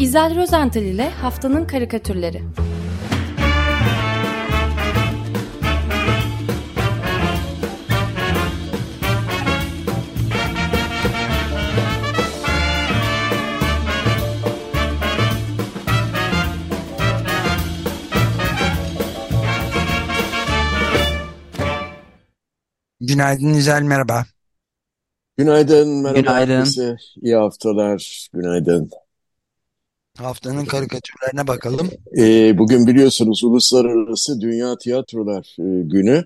İzel Rozental ile Haftanın Karikatürleri Günaydın İzel, merhaba. Günaydın, merhaba Günaydın. herkese. İyi haftalar, günaydın. Haftanın karikatürlerine bakalım. Ee, bugün biliyorsunuz Uluslararası Dünya Tiyatrolar e, Günü.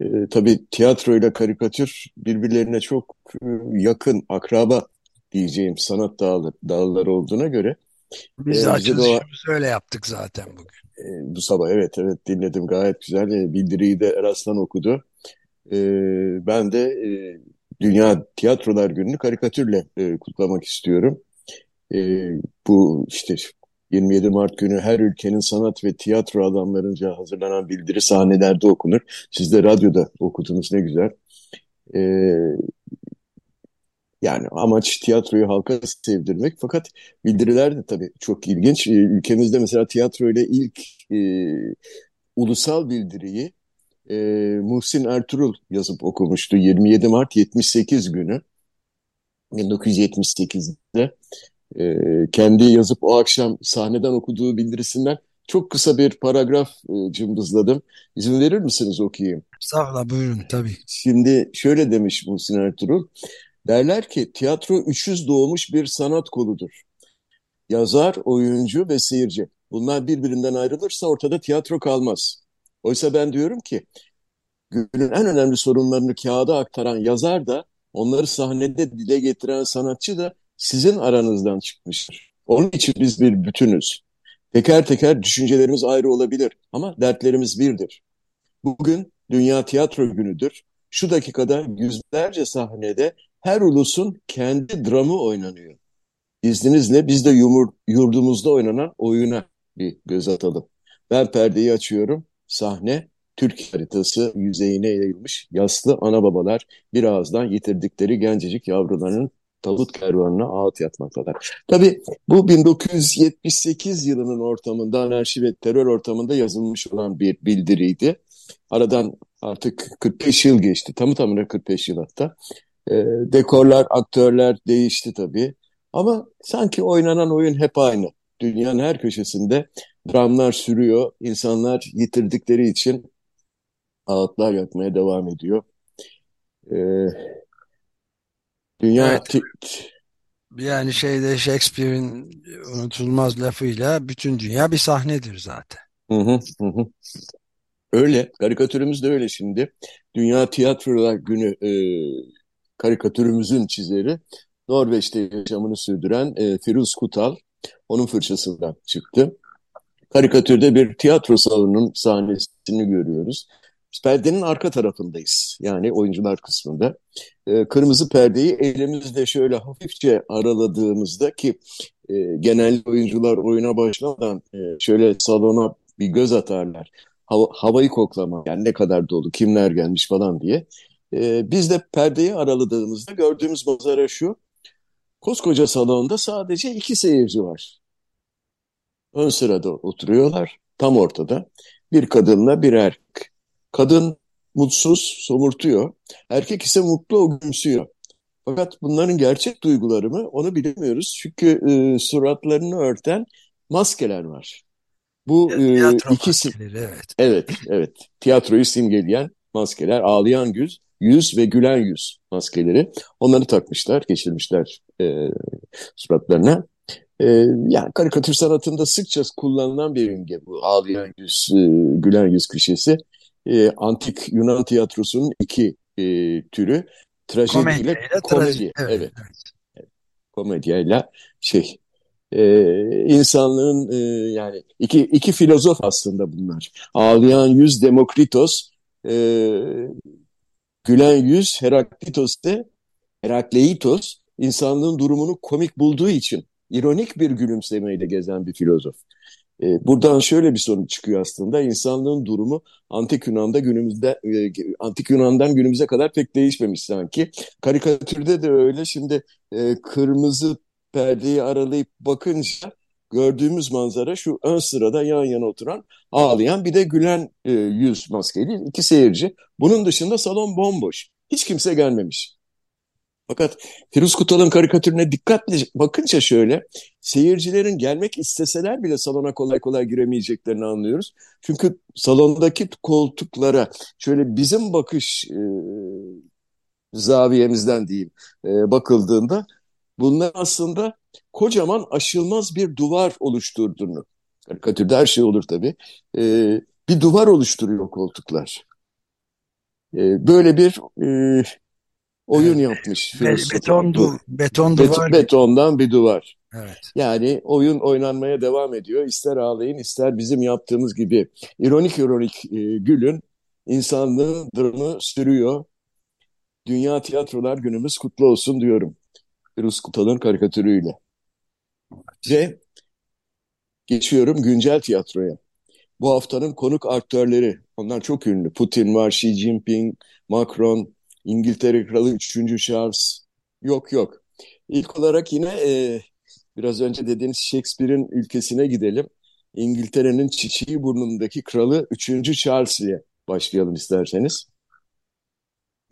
E, tabii tiyatro ile karikatür birbirlerine çok e, yakın, akraba diyeceğim sanat dalı, dalları olduğuna göre Biz e, açılışımızı öyle yaptık zaten bugün. e, bu sabah evet evet dinledim gayet güzel. E, bildiriyi de Eraslan okudu. E, ben de e, Dünya Tiyatrolar Günü'nü karikatürle e, kutlamak istiyorum. E, bu işte 27 Mart günü her ülkenin sanat ve tiyatro adamlarınca hazırlanan bildiri sahnelerde okunur. Siz de radyoda okudunuz ne güzel. E, yani amaç tiyatroyu halka sevdirmek. Fakat bildiriler de tabii çok ilginç. E, ülkemizde mesela tiyatro ile ilk e, ulusal bildiriyi e, Muhsin Ertuğrul yazıp okumuştu 27 Mart 78 günü 1978'de e, kendi yazıp o akşam sahneden okuduğu bildirisinden çok kısa bir paragraf e, cımbızladım. İzin verir misiniz okuyayım? Estağfurullah buyurun tabii. Şimdi şöyle demiş Muhsin Ertuğrul. Derler ki tiyatro üçüz doğmuş bir sanat koludur. Yazar, oyuncu ve seyirci. Bunlar birbirinden ayrılırsa ortada tiyatro kalmaz. Oysa ben diyorum ki günün en önemli sorunlarını kağıda aktaran yazar da onları sahnede dile getiren sanatçı da sizin aranızdan çıkmıştır. Onun için biz bir bütünüz. Teker teker düşüncelerimiz ayrı olabilir ama dertlerimiz birdir. Bugün Dünya Tiyatro Günü'dür. Şu dakikada yüzlerce sahnede her ulusun kendi dramı oynanıyor. İzninizle biz de yumur, yurdumuzda oynanan oyuna bir göz atalım. Ben perdeyi açıyorum. Sahne Türk haritası yüzeyine yayılmış yaslı ana babalar bir ağızdan yitirdikleri gencecik yavrularının tabut kervanına ağıt yatmaktalar. Tabii bu 1978 yılının ortamında anarşi ve terör ortamında yazılmış olan bir bildiriydi. Aradan artık 45 yıl geçti. Tamı tamına 45 yıl hatta. E, dekorlar, aktörler değişti tabii. Ama sanki oynanan oyun hep aynı. Dünyanın her köşesinde dramlar sürüyor. İnsanlar yitirdikleri için ağıtlar yakmaya devam ediyor. E, dünya Evet, yani şeyde Shakespeare'in unutulmaz lafıyla bütün dünya bir sahnedir zaten. Hı hı, hı hı. Öyle. Karikatürümüz de öyle şimdi. Dünya Tiyatrolar Günü e, karikatürümüzün çizeri Norveç'te yaşamını sürdüren e, Firuz Kutal. Onun fırçasından çıktı. Karikatürde bir tiyatro salonunun sahnesini görüyoruz. Perdenin arka tarafındayız. Yani oyuncular kısmında. E, kırmızı perdeyi elimizde şöyle hafifçe araladığımızda ki e, genel oyuncular oyuna başlamadan e, şöyle salona bir göz atarlar. Hava, havayı koklama yani ne kadar dolu, kimler gelmiş falan diye. E, biz de perdeyi araladığımızda gördüğümüz manzara şu. Koskoca salonda sadece iki seyirci var. Ön sırada oturuyorlar, tam ortada. Bir kadınla bir erkek. Kadın mutsuz, somurtuyor. Erkek ise mutlu, o gülümsüyor. Fakat bunların gerçek duyguları mı onu bilemiyoruz. Çünkü e, suratlarını örten maskeler var. Bu e, Tiyatro ikisi, maskeleri evet. evet, evet, tiyatroyu simgeleyen maskeler, ağlayan yüz, yüz ve gülen yüz maskeleri. Onları takmışlar, geçirmişler e, suratlarına. E, yani karikatür sanatında sıkça kullanılan bir imge bu ağlayan yüz, e, gülen yüz klişesi. E, antik Yunan tiyatrosunun iki e, türü trajedi Komedya ile ile trajedi. komedi. Evet, Evet, evet. komedyayla şey e, insanlığın e, yani iki iki filozof aslında bunlar. Ağlayan yüz Demokritos, e, gülen yüz Heraklitos de Herakleitos insanlığın durumunu komik bulduğu için ironik bir gülümsemeyle gezen bir filozof. E, buradan şöyle bir sonuç çıkıyor aslında. İnsanlığın durumu Antik Yunan'da günümüzde e, Antik Yunan'dan günümüze kadar pek değişmemiş sanki. Karikatürde de öyle. Şimdi e, kırmızı perdeyi aralayıp bakınca gördüğümüz manzara şu ön sırada yan yana oturan ağlayan bir de gülen e, yüz maskeli iki seyirci. Bunun dışında salon bomboş. Hiç kimse gelmemiş. Fakat Firuz Kutal'ın karikatürüne dikkatle bakınca şöyle seyircilerin gelmek isteseler bile salona kolay kolay giremeyeceklerini anlıyoruz. Çünkü salondaki koltuklara şöyle bizim bakış e, zaviyemizden diyeyim e, bakıldığında bunlar aslında kocaman aşılmaz bir duvar oluşturduğunu karikatürde her şey olur tabii e, bir duvar oluşturuyor koltuklar. E, böyle bir e, oyun yapmış. Be beton, du beton duvar. betondan bir duvar. Evet. Yani oyun oynanmaya devam ediyor. İster ağlayın ister bizim yaptığımız gibi ironik ironik e, gülün insanlığın dramı sürüyor. Dünya Tiyatrolar Günümüz kutlu olsun diyorum. Firuz Kutal'ın karikatürüyle. Ve geçiyorum güncel tiyatroya. Bu haftanın konuk aktörleri, onlar çok ünlü. Putin var, Xi Jinping, Macron, İngiltere Kralı 3. Charles. Yok yok. İlk olarak yine e, biraz önce dediğiniz Shakespeare'in ülkesine gidelim. İngiltere'nin çiçeği burnundaki kralı 3. Charles ile başlayalım isterseniz.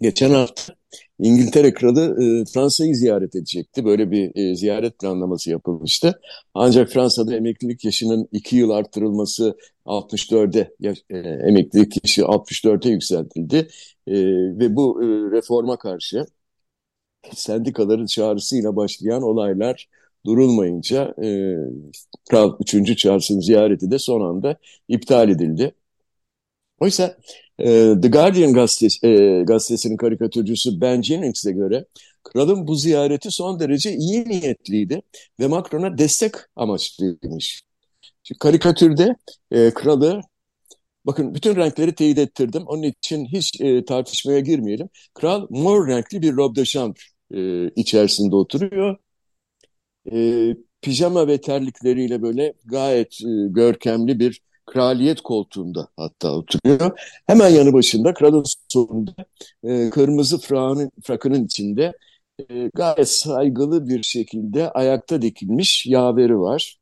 Geçen hafta İngiltere Kralı e, Fransa'yı ziyaret edecekti. Böyle bir e, ziyaret planlaması yapılmıştı. Ancak Fransa'da emeklilik yaşının 2 yıl arttırılması 64'e e, emeklilik yaşı 64'e yükseltildi. E, ve bu e, reforma karşı sendikaların çağrısıyla başlayan olaylar durulmayınca e, Kral 3. Charles'ın ziyareti de son anda iptal edildi. Oysa e, The Guardian gazetesi, e, gazetesinin karikatürcüsü Ben Jennings'e göre kralın bu ziyareti son derece iyi niyetliydi ve Macron'a destek amaçlıymış. Şimdi karikatürde e, kralı Bakın bütün renkleri teyit ettirdim. Onun için hiç e, tartışmaya girmeyelim. Kral mor renkli bir robe de chambre e, içerisinde oturuyor. E, pijama ve terlikleriyle böyle gayet e, görkemli bir kraliyet koltuğunda hatta oturuyor. Hemen yanı başında kralın sonunda e, kırmızı frakının, frakının içinde e, gayet saygılı bir şekilde ayakta dikilmiş yaveri var.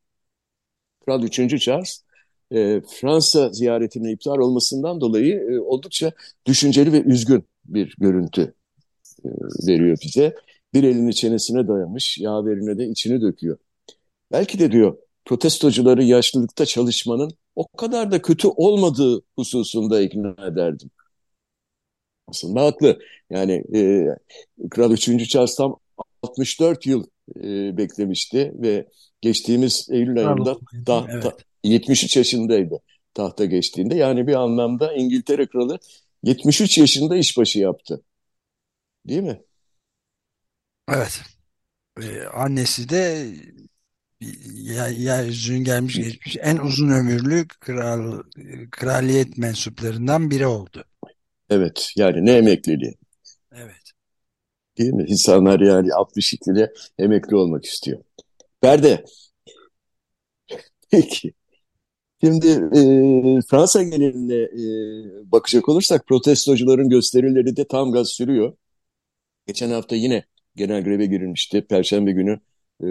Kral 3. Charles e, Fransa ziyaretinin iptal olmasından dolayı e, oldukça düşünceli ve üzgün bir görüntü e, veriyor bize. Bir elini çenesine dayamış, yaverine de içini döküyor. Belki de diyor protestocuları yaşlılıkta çalışmanın o kadar da kötü olmadığı hususunda ikna ederdim. Aslında haklı. Yani e, Kral 3. Charles tam 64 yıl e, beklemişti ve geçtiğimiz Eylül ayında da, evet. ta, 73 yaşındaydı tahta geçtiğinde. Yani bir anlamda İngiltere Kralı 73 yaşında işbaşı yaptı. Değil mi? Evet. Ee, annesi de yeryüzünün gelmiş geçmiş en uzun ömürlü kral, kraliyet mensuplarından biri oldu. Evet yani ne emekliliği. Evet. Değil mi? İnsanlar yani 62 ile emekli olmak istiyor. Berde. Peki. Şimdi e, Fransa geneline e, bakacak olursak protestocuların gösterileri de tam gaz sürüyor. Geçen hafta yine genel greve girilmişti. Perşembe günü e,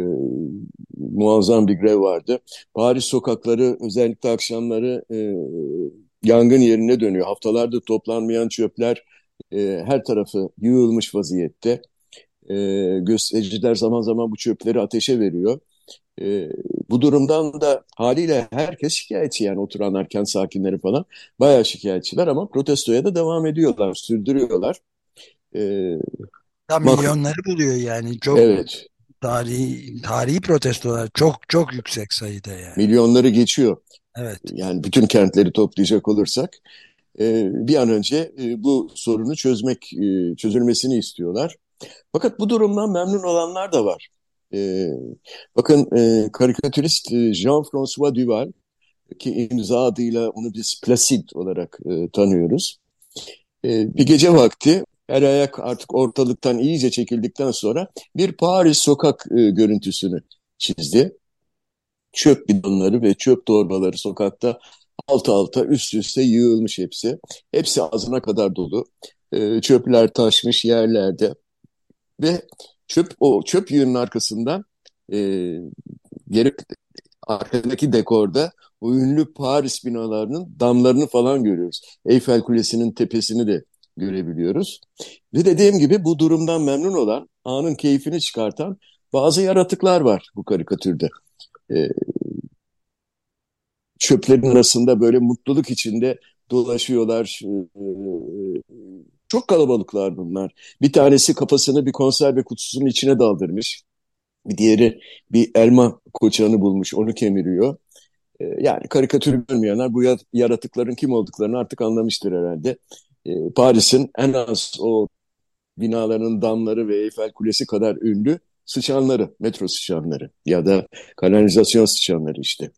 muazzam bir grev vardı. Paris sokakları özellikle akşamları e, yangın yerine dönüyor. Haftalarda toplanmayan çöpler e, her tarafı yığılmış vaziyette. E, göstericiler zaman zaman bu çöpleri ateşe veriyor. E, bu durumdan da haliyle herkes şikayetçi yani oturanlar, kent sakinleri falan bayağı şikayetçiler ama protestoya da devam ediyorlar, sürdürüyorlar. E, ya milyonları buluyor yani çok evet. Tarihi tarihi protestolar çok çok yüksek sayıda yani. Milyonları geçiyor. Evet. Yani bütün kentleri toplayacak olursak e, bir an önce e, bu sorunu çözmek e, çözülmesini istiyorlar. Fakat bu durumdan memnun olanlar da var. Bakın karikatürist Jean-François Duval ki imza adıyla onu biz Placide olarak tanıyoruz. Bir gece vakti her ayak artık ortalıktan iyice çekildikten sonra bir Paris sokak e, görüntüsünü çizdi. Çöp bidonları ve çöp torbaları sokakta alt alta üst üste yığılmış hepsi. Hepsi ağzına kadar dolu. E, çöpler taşmış yerlerde. Ve çöp o çöp yığının arkasından e, geri arkadaki dekorda o ünlü Paris binalarının damlarını falan görüyoruz. Eyfel Kulesi'nin tepesini de görebiliyoruz. Ve dediğim gibi bu durumdan memnun olan, anın keyfini çıkartan bazı yaratıklar var bu karikatürde. Ee, çöplerin arasında böyle mutluluk içinde dolaşıyorlar. Ee, çok kalabalıklar bunlar. Bir tanesi kafasını bir konserve kutusunun içine daldırmış. Bir diğeri bir elma koçanı bulmuş, onu kemiriyor. Ee, yani karikatürü görmeyenler bu yaratıkların kim olduklarını artık anlamıştır herhalde. Ee, Paris'in en az o binaların damları ve Eyfel Kulesi kadar ünlü sıçanları, metro sıçanları ya da kanalizasyon sıçanları işte.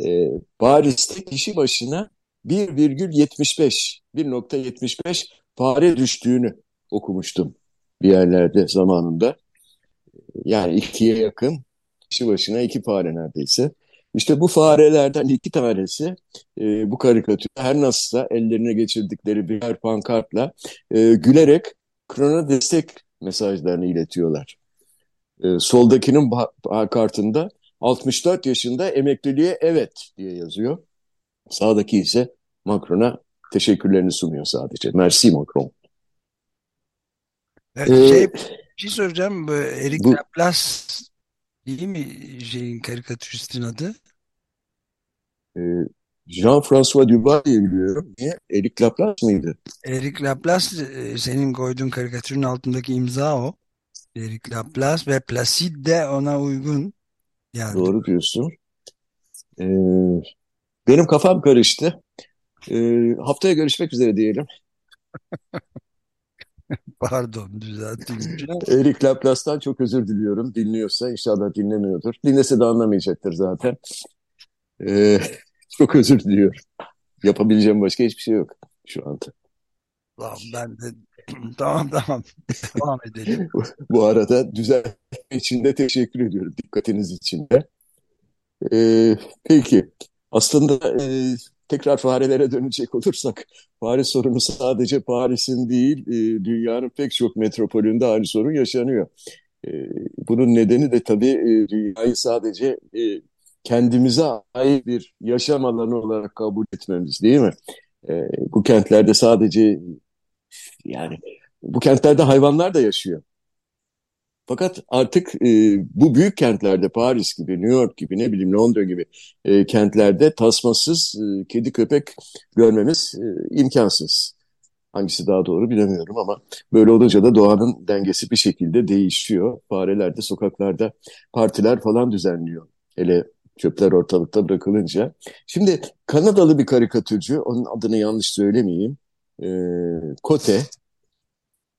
Ee, Paris'te kişi başına 1,75 1.75 fare düştüğünü okumuştum bir yerlerde zamanında. Yani ikiye yakın kişi başına iki fare neredeyse. İşte bu farelerden iki tanesi e, bu karikatür her nasılsa ellerine geçirdikleri birer pankartla e, gülerek krona destek mesajlarını iletiyorlar. E, soldakinin pankartında 64 yaşında emekliliğe evet diye yazıyor. Sağdaki ise Macron'a teşekkürlerini sunuyor sadece. Merci Macron. Ee, şey, bir şey soracağım. Eric bu, Laplace değil mi şeyin karikatüristin adı? E, Jean-François Dubois diye biliyorum. Niye? Eric Laplace mıydı? Eric Laplace e, senin koyduğun karikatürün altındaki imza o. Eric Laplace ve Placide de ona uygun. Yani. Doğru diyorsun. Ee, benim kafam karıştı. Ee, haftaya görüşmek üzere diyelim. Pardon düzelteyim. Eric Laplace'tan çok özür diliyorum. Dinliyorsa inşallah dinlemiyordur. Dinlese de anlamayacaktır zaten. Ee, çok özür diliyorum. Yapabileceğim başka hiçbir şey yok şu anda. Tamam ben de tamam tamam devam edelim. Bu arada düzeltme için de teşekkür ediyorum dikkatiniz için de. Ee, peki aslında e, tekrar farelere dönecek olursak fare sorunu sadece Paris'in değil e, dünyanın pek çok metropolünde aynı sorun yaşanıyor. E, bunun nedeni de tabii e, dünyayı sadece e, kendimize ait bir yaşam alanı olarak kabul etmemiz değil mi? E, bu kentlerde sadece yani bu kentlerde hayvanlar da yaşıyor. Fakat artık e, bu büyük kentlerde Paris gibi, New York gibi, ne bileyim Londra gibi e, kentlerde tasmasız e, kedi köpek görmemiz e, imkansız. Hangisi daha doğru bilemiyorum ama böyle olunca da doğanın dengesi bir şekilde değişiyor. Fareler de sokaklarda partiler falan düzenliyor. Hele çöpler ortalıkta bırakılınca. Şimdi Kanadalı bir karikatürcü, onun adını yanlış söylemeyeyim, e, Cote,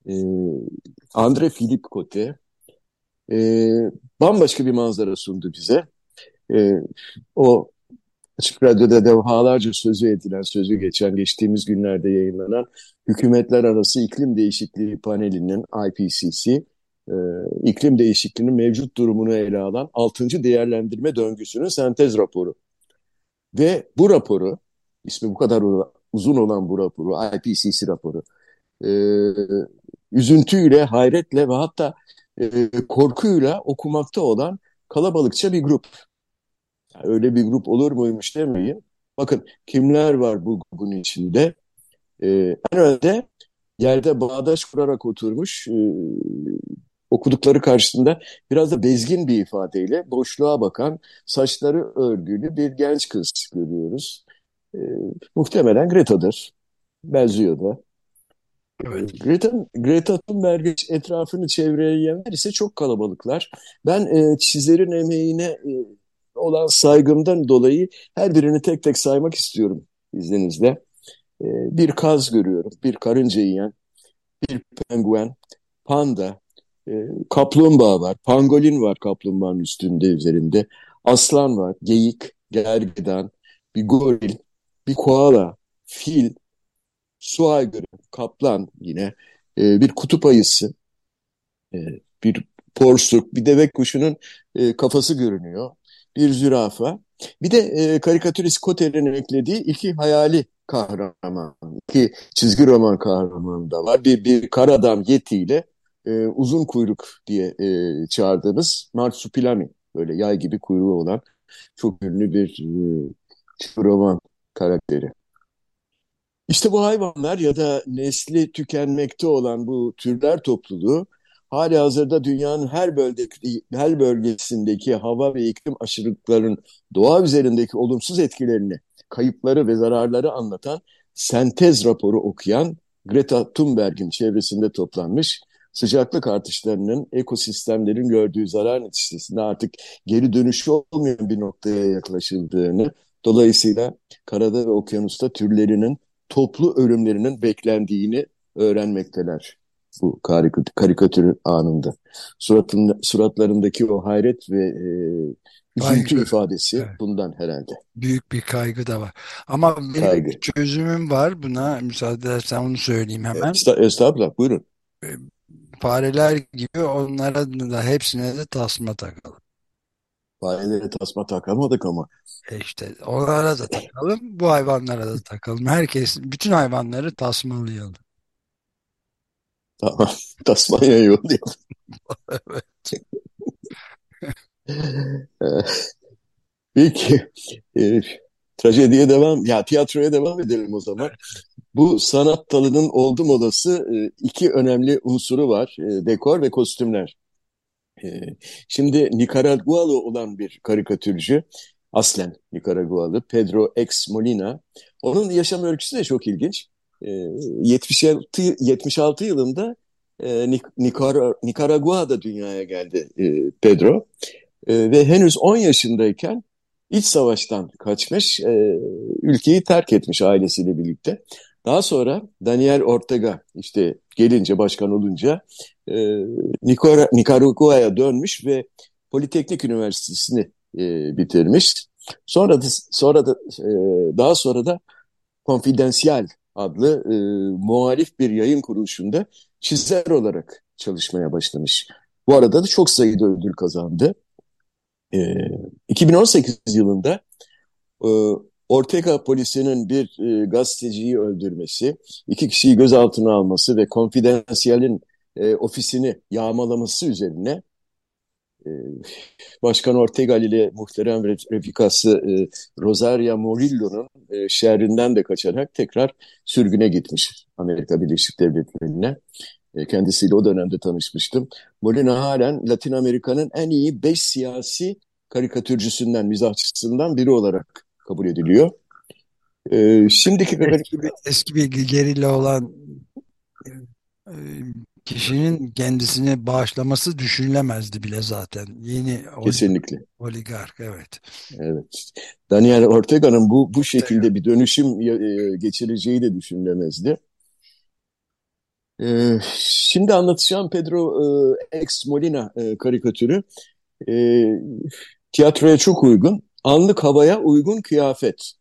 e, Andre Philippe Cote, e, bambaşka bir manzara sundu bize. E, o Açık Radyo'da defalarca sözü edilen, sözü geçen, geçtiğimiz günlerde yayınlanan Hükümetler Arası İklim Değişikliği Paneli'nin IPCC, e, iklim değişikliğinin mevcut durumunu ele alan 6. değerlendirme döngüsünün sentez raporu. Ve bu raporu, ismi bu kadar uzun olan bu raporu, IPCC raporu, e, üzüntüyle, hayretle ve hatta e, korkuyla okumakta olan kalabalıkça bir grup. Yani öyle bir grup olur muymuş demeyin. Bakın kimler var bu grubun içinde? E, en önde yerde bağdaş kurarak oturmuş e, okudukları karşısında biraz da bezgin bir ifadeyle boşluğa bakan saçları örgülü bir genç kız görüyoruz. E, muhtemelen Greta'dır. Benziyor da. Evet. Greta, Greta Thunberg etrafını çevreleyenler ise çok kalabalıklar. Ben e, çizerin emeğine e, olan saygımdan dolayı her birini tek tek saymak istiyorum izninizle. E, bir kaz görüyorum, bir karınca yiyen, bir penguen, panda, e, kaplumbağa var, pangolin var kaplumbağanın üstünde üzerinde, aslan var, geyik, gergedan, bir goril, bir koala, fil, su aygırı, kaplan yine, e, bir kutup ayısı, e, bir porsuk, bir deve kuşunun e, kafası görünüyor, bir zürafa. Bir de e, karikatürist Kotel'in eklediği iki hayali kahraman, iki çizgi roman kahramanı da var. Bir, bir kar adam Yeti ile e, uzun kuyruk diye e, çağırdığımız Marsupilami, böyle yay gibi kuyruğu olan çok ünlü bir e, roman karakteri. İşte bu hayvanlar ya da nesli tükenmekte olan bu türler topluluğu hali hazırda dünyanın her, bölgedeki, her bölgesindeki hava ve iklim aşırılıkların doğa üzerindeki olumsuz etkilerini, kayıpları ve zararları anlatan sentez raporu okuyan Greta Thunberg'in çevresinde toplanmış sıcaklık artışlarının ekosistemlerin gördüğü zarar neticesinde artık geri dönüşü olmayan bir noktaya yaklaşıldığını, dolayısıyla karada ve okyanusta türlerinin toplu ölümlerinin beklendiğini öğrenmekteler bu karikatür anında. Suratında, suratlarındaki o hayret ve e, üzüntü ifadesi evet. bundan herhalde. Büyük bir kaygı da var. Ama benim kaygı. çözümüm var buna. Müsaade edersen onu söyleyeyim hemen. Estağfurullah buyurun. E, fareler gibi onlara da hepsine de tasma takalım. Farelere tasma takamadık ama. E işte onlara da takalım, bu hayvanlara da takalım. Herkes, bütün hayvanları tasmalayalım. Tamam, Tasmanya yollayalım. evet. Peki, e, trajediye devam, ya tiyatroya devam edelim o zaman. Bu sanat dalının oldum olası e, iki önemli unsuru var. E, dekor ve kostümler. E, şimdi Nikaragualı olan bir karikatürcü, aslen Nikaragualı Pedro X Molina. Onun yaşam öyküsü de çok ilginç. 76, 76 yılında Nicar Nikaragua'da dünyaya geldi Pedro. Ve henüz 10 yaşındayken iç savaştan kaçmış, ülkeyi terk etmiş ailesiyle birlikte. Daha sonra Daniel Ortega işte gelince başkan olunca e, Nikaragua'ya dönmüş ve Politeknik Üniversitesi'ni e, bitirmiş. Sonra da, sonra da e, daha sonra da Konfidansiyel adlı e, muhalif bir yayın kuruluşunda çizer olarak çalışmaya başlamış. Bu arada da çok sayıda ödül kazandı. E, 2018 yılında e, Ortega polisinin bir e, gazeteciyi öldürmesi, iki kişiyi gözaltına alması ve Konfidansiyel'in e, ofisini yağmalaması üzerine e, Başkan Ortega ile muhterem refikası e, Rosaria Murillo'nun e, şehrinden de kaçarak tekrar sürgüne gitmiş Amerika Birleşik Devletleri'ne. E, kendisiyle o dönemde tanışmıştım. Molina halen Latin Amerika'nın en iyi beş siyasi karikatürcüsünden, mizahçısından biri olarak kabul ediliyor. Ee, şimdiki eski bir, eski bir gerilla olan e, kişinin kendisini bağışlaması düşünülemezdi bile zaten. Yeni Kesinlikle. oligark evet. Evet. Daniel Ortega'nın bu bu şekilde bir dönüşüm e, geçireceği de düşünülemezdi. Ee, şimdi anlatacağım Pedro e, X Molina e, karikatürü. E, tiyatroya çok uygun anlık havaya uygun kıyafet.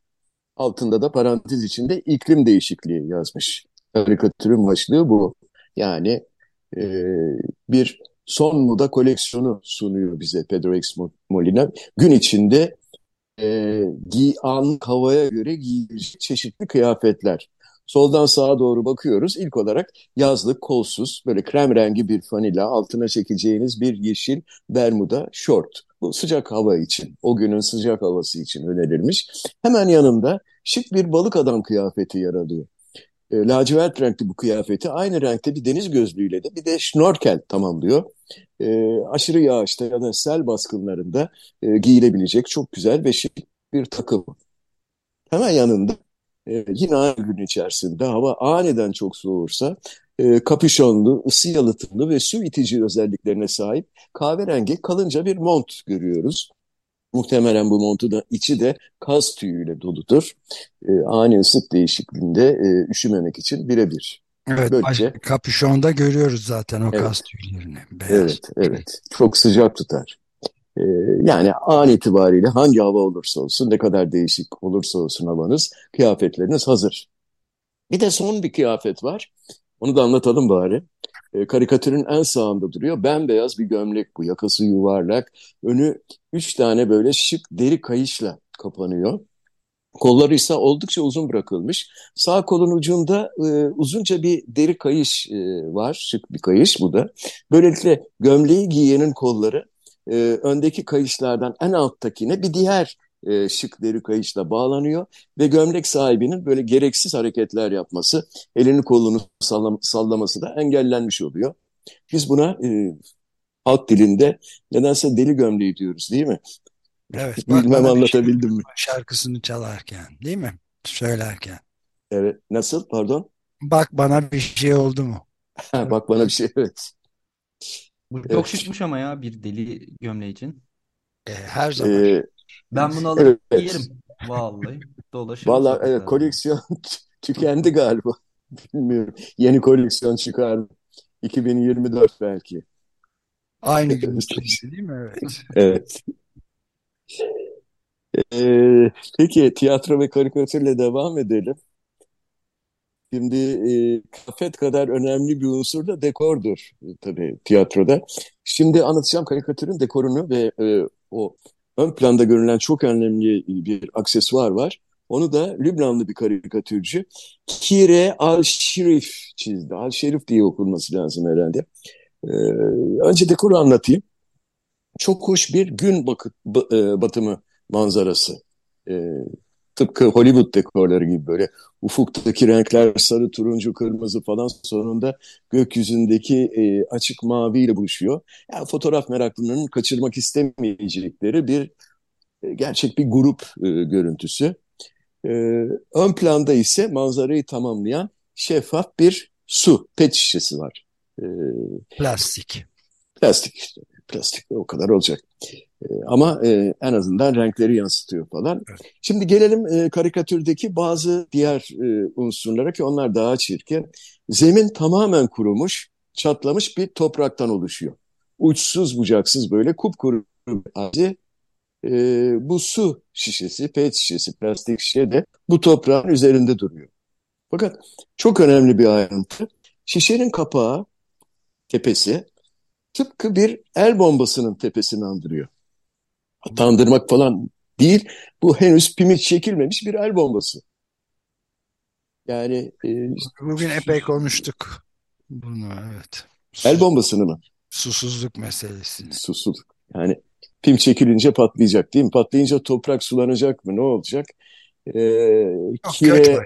Altında da parantez içinde iklim değişikliği yazmış. Karikatürün başlığı bu. Yani e, bir son moda koleksiyonu sunuyor bize Pedro X Molina. Gün içinde e, giy, anlık havaya göre giyilecek çeşitli kıyafetler. Soldan sağa doğru bakıyoruz. İlk olarak yazlık, kolsuz, böyle krem rengi bir fanila, altına çekeceğiniz bir yeşil bermuda, şort. Bu sıcak hava için, o günün sıcak havası için önerilmiş. Hemen yanında şık bir balık adam kıyafeti yer alıyor. E, lacivert renkli bu kıyafeti aynı renkte bir deniz gözlüğüyle de bir de şnorkel tamamlıyor. E, aşırı yağışta ya da sel baskınlarında e, giyilebilecek çok güzel ve şık bir takım. Hemen yanında e, yine aynı gün içerisinde hava aniden çok soğursa e, kapüşonlu, ısı yalıtımlı ve su itici özelliklerine sahip kahverengi kalınca bir mont görüyoruz. Muhtemelen bu montu da içi de kaz tüyüyle doludur. E, ani ısıt değişikliğinde e, üşümemek için birebir. Evet, Böylece, kapüşonda görüyoruz zaten o evet, kaz tüylerini. Beyaz. Evet, evet. Çok sıcak tutar. E, yani an itibariyle hangi hava olursa olsun, ne kadar değişik olursa olsun havanız, kıyafetleriniz hazır. Bir de son bir kıyafet var. Onu da anlatalım bari. E, karikatürün en sağında duruyor. Bembeyaz bir gömlek bu. Yakası yuvarlak. Önü üç tane böyle şık deri kayışla kapanıyor. Kolları ise oldukça uzun bırakılmış. Sağ kolun ucunda e, uzunca bir deri kayış e, var. Şık bir kayış bu da. Böylelikle gömleği giyenin kolları e, öndeki kayışlardan en alttakine bir diğer e, şık deri kayışla bağlanıyor ve gömlek sahibinin böyle gereksiz hareketler yapması, elini kolunu sallam sallaması da engellenmiş oluyor. Biz buna e, halk dilinde nedense deli gömleği diyoruz değil mi? Evet. Bilmem anlatabildim şey, mi? Şarkısını çalarken değil mi? Söylerken. Evet. Nasıl? Pardon? Bak bana bir şey oldu mu? Bak bana bir şey evet. Bu çok Evet. şıkmış ama ya bir deli gömleği için. E, her zaman. Ee, Ben bunu alır evet. giyerim. Vallahi dolaşırım Vallahi evet, sokaklarda. koleksiyon tükendi galiba. Bilmiyorum. Yeni koleksiyon çıkar mı? 2024 belki. Aynı gün içinde değil mi? Evet. Evet. Ee, peki tiyatro ve karikatürle devam edelim. Şimdi e, kıyafet kadar önemli bir unsur da dekordur e, tabii tiyatroda. Şimdi anlatacağım karikatürün dekorunu ve e, o ön planda görülen çok önemli bir aksesuar var. Onu da Lübnanlı bir karikatürcü Kire Al-Şerif çizdi. Al-Şerif diye okunması lazım herhalde. Ee, önce dekoru anlatayım. Çok hoş bir gün bakı- ba- e, batımı manzarası. Ee, tıpkı Hollywood dekorları gibi böyle ufuktaki renkler sarı, turuncu, kırmızı falan sonunda gökyüzündeki e, açık maviyle buluşuyor. Yani fotoğraf meraklılarının kaçırmak istemeyecekleri bir e, gerçek bir grup e, görüntüsü. E, ön planda ise manzarayı tamamlayan şeffaf bir su, pet şişesi var. E, Plastik. plastik işte. Plastik o kadar olacak. E, ama e, en azından renkleri yansıtıyor falan. Evet. Şimdi gelelim e, karikatürdeki bazı diğer e, unsurlara ki onlar daha çirkin. Zemin tamamen kurumuş, çatlamış bir topraktan oluşuyor. Uçsuz bucaksız böyle kupkuru bir. E, bu su şişesi, pet şişesi, plastik şişe de bu toprağın üzerinde duruyor. Fakat çok önemli bir ayrıntı. Şişenin kapağı, tepesi tıpkı bir el bombasının tepesini andırıyor. Tandırmak falan değil. Bu henüz pimi çekilmemiş bir el bombası. Yani e, Bugün epey konuştuk bunu evet. el Sus- bombasını mı? susuzluk meselesini. Susuzluk. Yani pim çekilince patlayacak değil mi? Patlayınca toprak sulanacak mı? Ne olacak? E, Çok kire,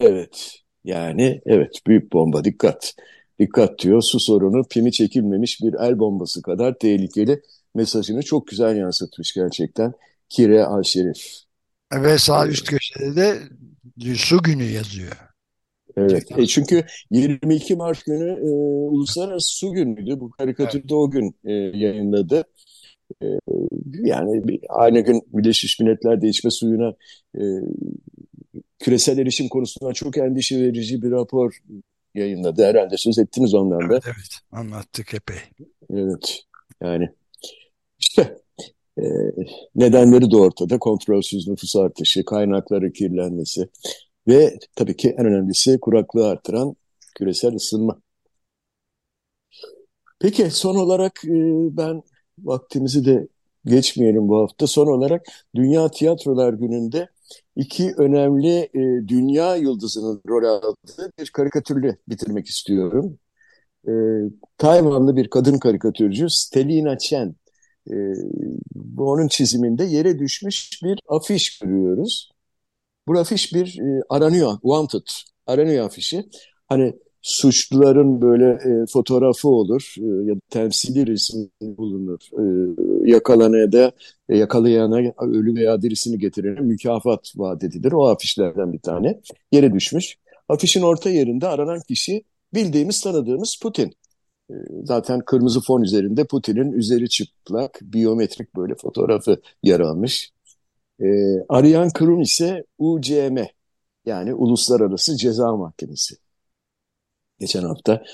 evet. Yani evet büyük bomba dikkat. Dikkat diyor. Su sorunu pimi çekilmemiş bir el bombası kadar tehlikeli mesajını çok güzel yansıtmış gerçekten. Kire Alşerif. Ve sağ üst köşede de su günü yazıyor. Evet. E çünkü 22 Mart günü e, Uluslararası Su Günü'ydü. Bu karikatürü de o gün e, yayınladı. E, yani bir- aynı gün Birleşmiş Milletler'de içme suyuna e, küresel erişim konusunda çok endişe verici bir rapor yayınladı. Herhalde söz ettiniz ondan da. Evet evet anlattık epey. Evet. Yani işte e, nedenleri de ortada. Kontrolsüz nüfus artışı, kaynakları kirlenmesi ve tabii ki en önemlisi kuraklığı artıran küresel ısınma. Peki son olarak e, ben vaktimizi de geçmeyelim bu hafta. Son olarak Dünya Tiyatrolar Günü'nde iki önemli e, dünya yıldızının rol aldığı bir karikatürle bitirmek istiyorum. E, Tayvanlı bir kadın karikatürcü Stelina Chen. E, onun çiziminde yere düşmüş bir afiş görüyoruz. Bu afiş bir e, aranıyor, wanted, aranıyor afişi. Hani suçluların böyle e, fotoğrafı olur e, ya da temsili resim bulunur. E, yakalanaya da e, yakalayana ölü veya dirisini getirene mükafat vaat edilir. O afişlerden bir tane yere düşmüş. Afişin orta yerinde aranan kişi bildiğimiz tanıdığımız Putin. E, Zaten kırmızı fon üzerinde Putin'in üzeri çıplak biyometrik böyle fotoğrafı yer almış. E, arayan kurum ise UCM yani Uluslararası Ceza Mahkemesi. Geçen hafta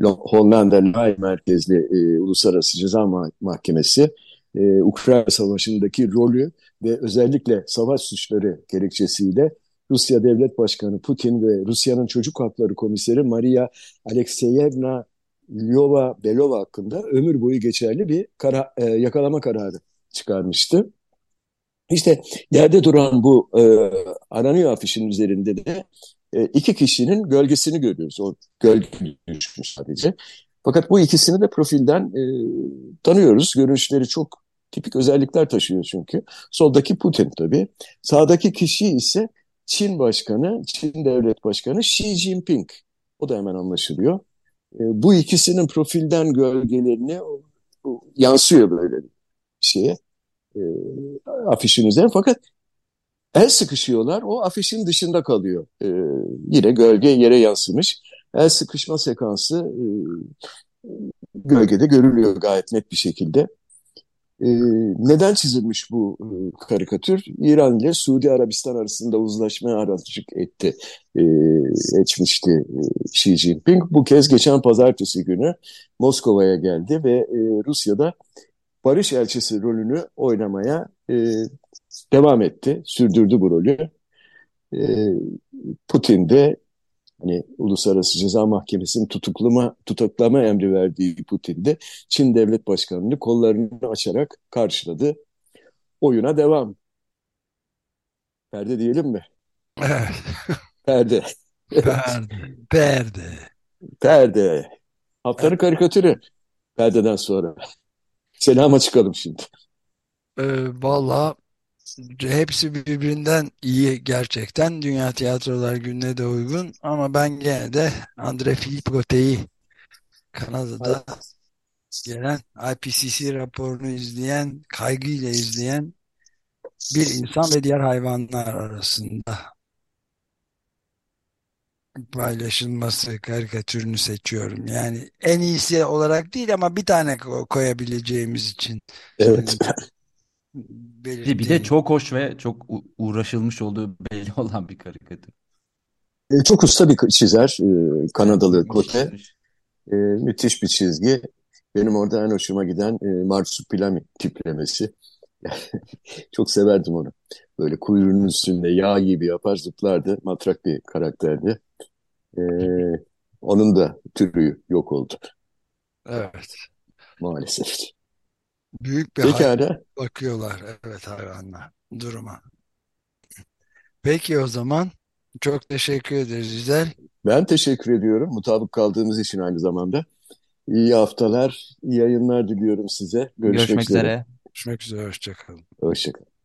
Hollanda Lay merkezli e, Uluslararası Ceza Ma- Mahkemesi e, Ukrayna Savaşı'ndaki rolü ve özellikle savaş suçları gerekçesiyle Rusya Devlet Başkanı Putin ve Rusya'nın Çocuk Hakları Komiseri Maria Alexeyevna Lyova-Belova hakkında ömür boyu geçerli bir kara, e, yakalama kararı çıkarmıştı. İşte yerde duran bu e, aranıyor afişin üzerinde de e, iki kişinin gölgesini görüyoruz. O gölge düşmüş sadece. Fakat bu ikisini de profilden e, tanıyoruz. Görünüşleri çok tipik özellikler taşıyor çünkü. Soldaki Putin tabii. Sağdaki kişi ise Çin Başkanı, Çin Devlet Başkanı Xi Jinping. O da hemen anlaşılıyor. E, bu ikisinin profilden gölgelerini yansıyor böyle bir şeye e, afişin üzerine. Fakat el sıkışıyorlar. O afişin dışında kalıyor. E, yine gölge yere yansımış. El sıkışma sekansı e, gölgede görülüyor gayet net bir şekilde. Ee, neden çizilmiş bu e, karikatür? İran ile Suudi Arabistan arasında uzlaşmaya aracılık etti, e, etmişti e, Xi Jinping. Bu kez geçen pazartesi günü Moskova'ya geldi ve e, Rusya'da barış elçisi rolünü oynamaya e, devam etti, sürdürdü bu rolü. E, Putin de hani Uluslararası Ceza Mahkemesi'nin tutuklama, tutuklama emri verdiği Putin'de Çin Devlet Başkanı'nı kollarını açarak karşıladı. Oyuna devam. Perde diyelim mi? Perde. Perde. Perde. Perde. Haftanın karikatürü. Perdeden sonra. Selama çıkalım şimdi. Ee, vallahi hepsi birbirinden iyi gerçekten. Dünya Tiyatrolar Günü'ne de uygun. Ama ben gene de Andre Philippe Gotte'yi Kanada'da gelen IPCC raporunu izleyen, kaygıyla izleyen bir insan ve diğer hayvanlar arasında paylaşılması karikatürünü seçiyorum. Yani en iyisi olarak değil ama bir tane koyabileceğimiz için. Evet. Bir, bir de çok hoş ve çok uğraşılmış olduğu belli olan bir karikatür. E, çok usta bir çizer. E, Kanadalı Kote. E, müthiş bir çizgi. Benim orada en hoşuma giden e, marsupilami tiplemesi. çok severdim onu. Böyle kuyruğunun üstünde yağ gibi yapar zıplardı. Matrak bir karakterdi. E, onun da türü yok oldu. Evet. Maalesef. Büyük bir Pekala. bakıyorlar evet hayvanlar duruma. Peki o zaman çok teşekkür ederiz İzel. Ben teşekkür ediyorum mutabık kaldığımız için aynı zamanda. İyi haftalar, iyi yayınlar diliyorum size. Görüşmek, Görüşmek üzere. üzere. Görüşmek üzere, hoşçakalın. Hoşçakalın.